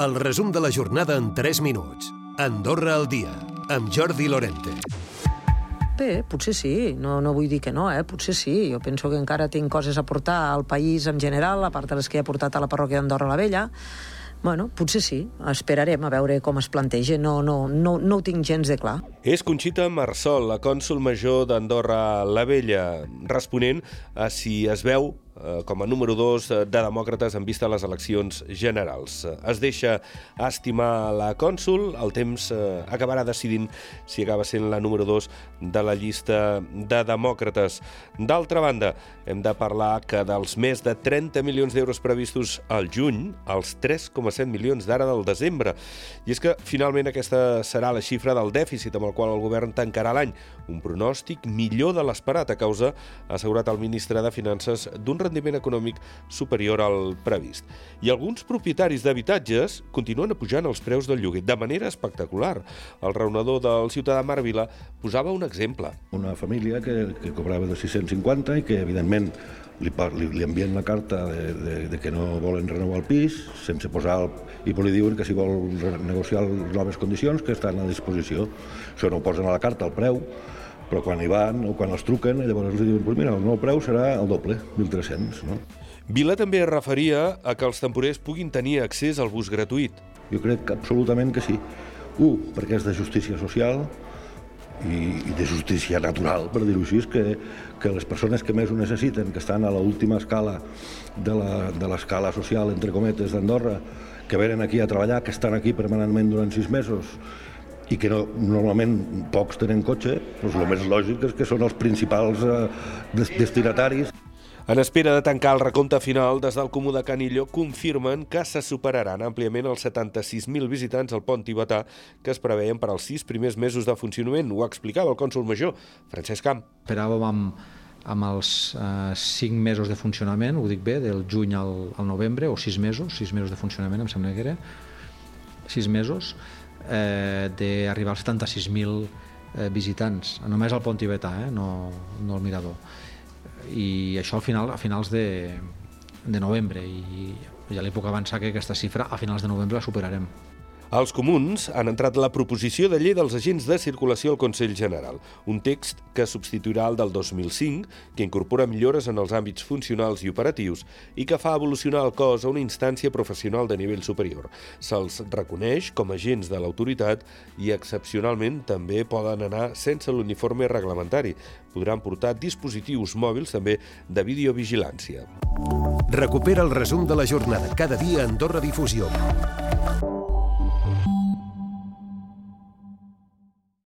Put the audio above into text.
El resum de la jornada en 3 minuts. Andorra al dia, amb Jordi Lorente. Bé, potser sí, no, no vull dir que no, eh? potser sí. Jo penso que encara tinc coses a portar al país en general, a part de les que he portat a la parròquia d'Andorra la Vella. Bueno, potser sí, esperarem a veure com es planteja, no, no, no, no ho tinc gens de clar. És Conxita Marsol, la cònsul major d'Andorra la Vella, responent a si es veu com a número 2 eh, de demòcrates en vista a les eleccions generals. Eh, es deixa estimar la cònsul, el temps acabarà decidint si acaba sent la número 2 de la llista de demòcrates. D'altra banda, hem de parlar que dels més de 30 milions d'euros previstos al juny, els 3,7 milions d'ara del desembre. I és que finalment aquesta serà la xifra del dèficit amb el qual el govern tancarà l'any, un pronòstic millor de l'esperat a causa, ha assegurat el ministre de Finances, d'un rendiment econòmic superior al previst. I alguns propietaris d'habitatges continuen apujant els preus del lloguer de manera espectacular. El raonador del ciutadà Marvila posava un exemple. Una família que, que cobrava de 650 i que, evidentment, li, li, li envien la carta de, de, de que no volen renovar el pis, sense posar el, i li diuen que si vol negociar les noves condicions que estan a disposició. Això no ho posen a la carta, el preu, però quan hi van o quan els truquen, llavors els diuen, pues mira, el nou preu serà el doble, 1.300, no? Vila també es referia a que els temporers puguin tenir accés al bus gratuït. Jo crec que absolutament que sí. Un, perquè és de justícia social, i, i de justícia natural, per dir-ho així, que, que les persones que més ho necessiten, que estan a l'última escala de l'escala social, entre cometes, d'Andorra, que venen aquí a treballar, que estan aquí permanentment durant sis mesos i que no, normalment pocs tenen cotxe, doncs el més lògic és que són els principals eh, destinataris. En espera de tancar el recompte final, des del Comú de Canillo confirmen que se superaran àmpliament els 76.000 visitants al pont tibetà que es preveien per als sis primers mesos de funcionament. Ho explicava el cònsul major, Francesc Camp. Esperàvem amb, amb els eh, cinc mesos de funcionament, ho dic bé, del juny al, al novembre, o sis mesos, sis mesos de funcionament, em sembla que era, sis mesos, eh, d'arribar als 76.000 eh, visitants, només al pont tibetà, eh, no, no al mirador. I això al final, a finals de, de novembre, i ja li puc avançar que aquesta xifra a finals de novembre la superarem. Els comuns han entrat la proposició de llei dels agents de circulació al Consell General, un text que substituirà el del 2005, que incorpora millores en els àmbits funcionals i operatius i que fa evolucionar el cos a una instància professional de nivell superior. Se'ls reconeix com agents de l'autoritat i excepcionalment també poden anar sense l'uniforme reglamentari. Podran portar dispositius mòbils també de videovigilància. Recupera el resum de la jornada cada dia a Andorra Difusió.